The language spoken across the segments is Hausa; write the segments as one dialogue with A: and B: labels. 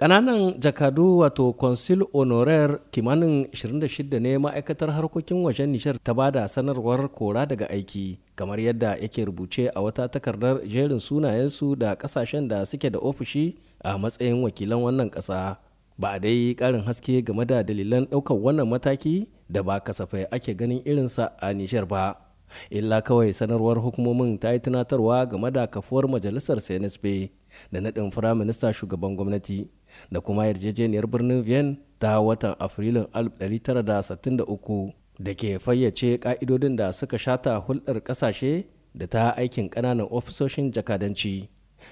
A: Ƙananan jakadu wato consul honoraire kimanin 26 ne ma'aikatar harkokin wajen Nijar ta ba da sanarwar kora daga aiki kamar yadda yake rubuce a wata takardar jerin sunayensu da ƙasashen da suke da ofishi a matsayin wakilan wannan ƙasa. Ba a dai ƙarin haske game da dalilan ɗaukar wannan mataki da ba kasafai ake ganin irinsa a Nijar ba. illa kawai sanarwar hukumomin ta yi tunatarwa game da kafuwar majalisar cnsp da naɗin firaminista shugaban gwamnati da kuma yarjejeniyar birnin vienna ta watan afrilun 1963 da ke fayyace ƙa'idodin da suka shata hulɗar ƙasashe da ta aikin ƙananan ofisoshin jakadanci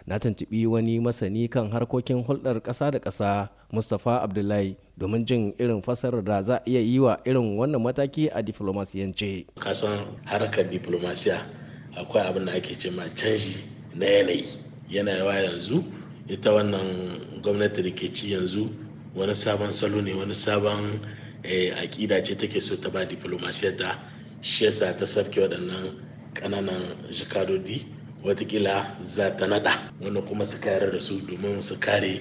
A: na tuntuɓi wani masani kan harkokin hulɗar ƙasa da ƙasa mustapha abdullahi domin jin irin fasarar da za a iya yi wa irin wannan mataki a diflomasiyance.
B: kasan harkar diplomasiya akwai abin da ake ce ma canji na yanayi yanayiwa yanzu ita wannan gwamnati da ke ci yanzu wani sabon salo ne wani sabon aƙida ce take so ta ba diplomasiyar ta shi yasa ta sabke waɗannan ƙananan jikadodi wataƙila za ta nada wanda kuma su kayar da su domin su kare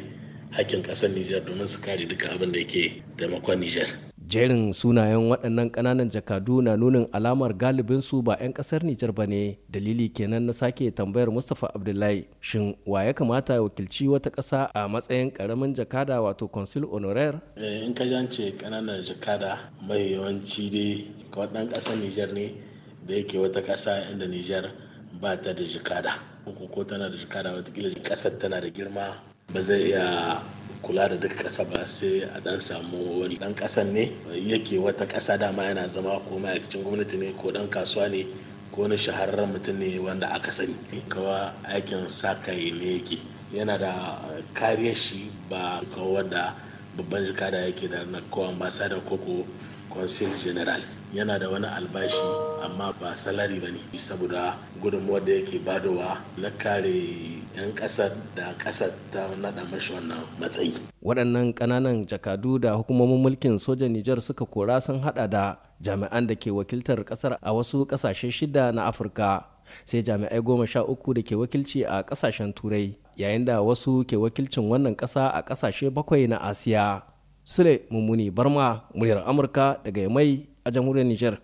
B: hakkin ƙasar Nijar domin su kare duka abin da yake taimakon Nijar.
A: Jerin sunayen waɗannan ƙananan jakadu na nunin alamar galibin su ba 'yan ƙasar Nijar ba ne. Dalili kenan na sake tambayar Mustapha Abdullahi shin wa ya kamata ya wakilci wata ƙasa a matsayin ƙaramin jakada wato consul honoraire?
B: In ka jance ƙananan jakada mai yawanci dai ɗan ƙasar Nijar ne da yake wata ƙasa inda Nijar ba ta da jikada ko tana da jikada wataƙila ƙasar tana da girma. Ba zai iya kula da duk kasa ba sai a dan samu wani dan kasan ne yake wata kasa dama yana zama ko ma'aikacin gwamnati ne ko dan kasuwa ne ko wani shahararren mutum ne wanda aka sani. Kawa aikin sa kai ne yake. Yana da kariyar shi ba kawo wanda babban jikada yake da na ko ambassador ko ko consul general. Yana da wani albashi amma ba salari ba ne saboda gudunmuwar da yake badowa na kare 'yan ƙasar da ƙasar ta naɗa mashi wannan matsayi.
A: Waɗannan ƙananan jakadu da hukumomin mulkin sojan nijar suka kora sun hada da jami'an da ke wakiltar ƙasar a wasu ƙasashe shida na afirka sai jami'ai goma sha uku da ke wakilci a ƙasashen turai yayin da wasu ke wakilcin wannan ƙasa a ƙasashe bakwai na asiya. Sule Mummuni Barma, muryar Amurka daga Yamai a jamhuriyar Nijar.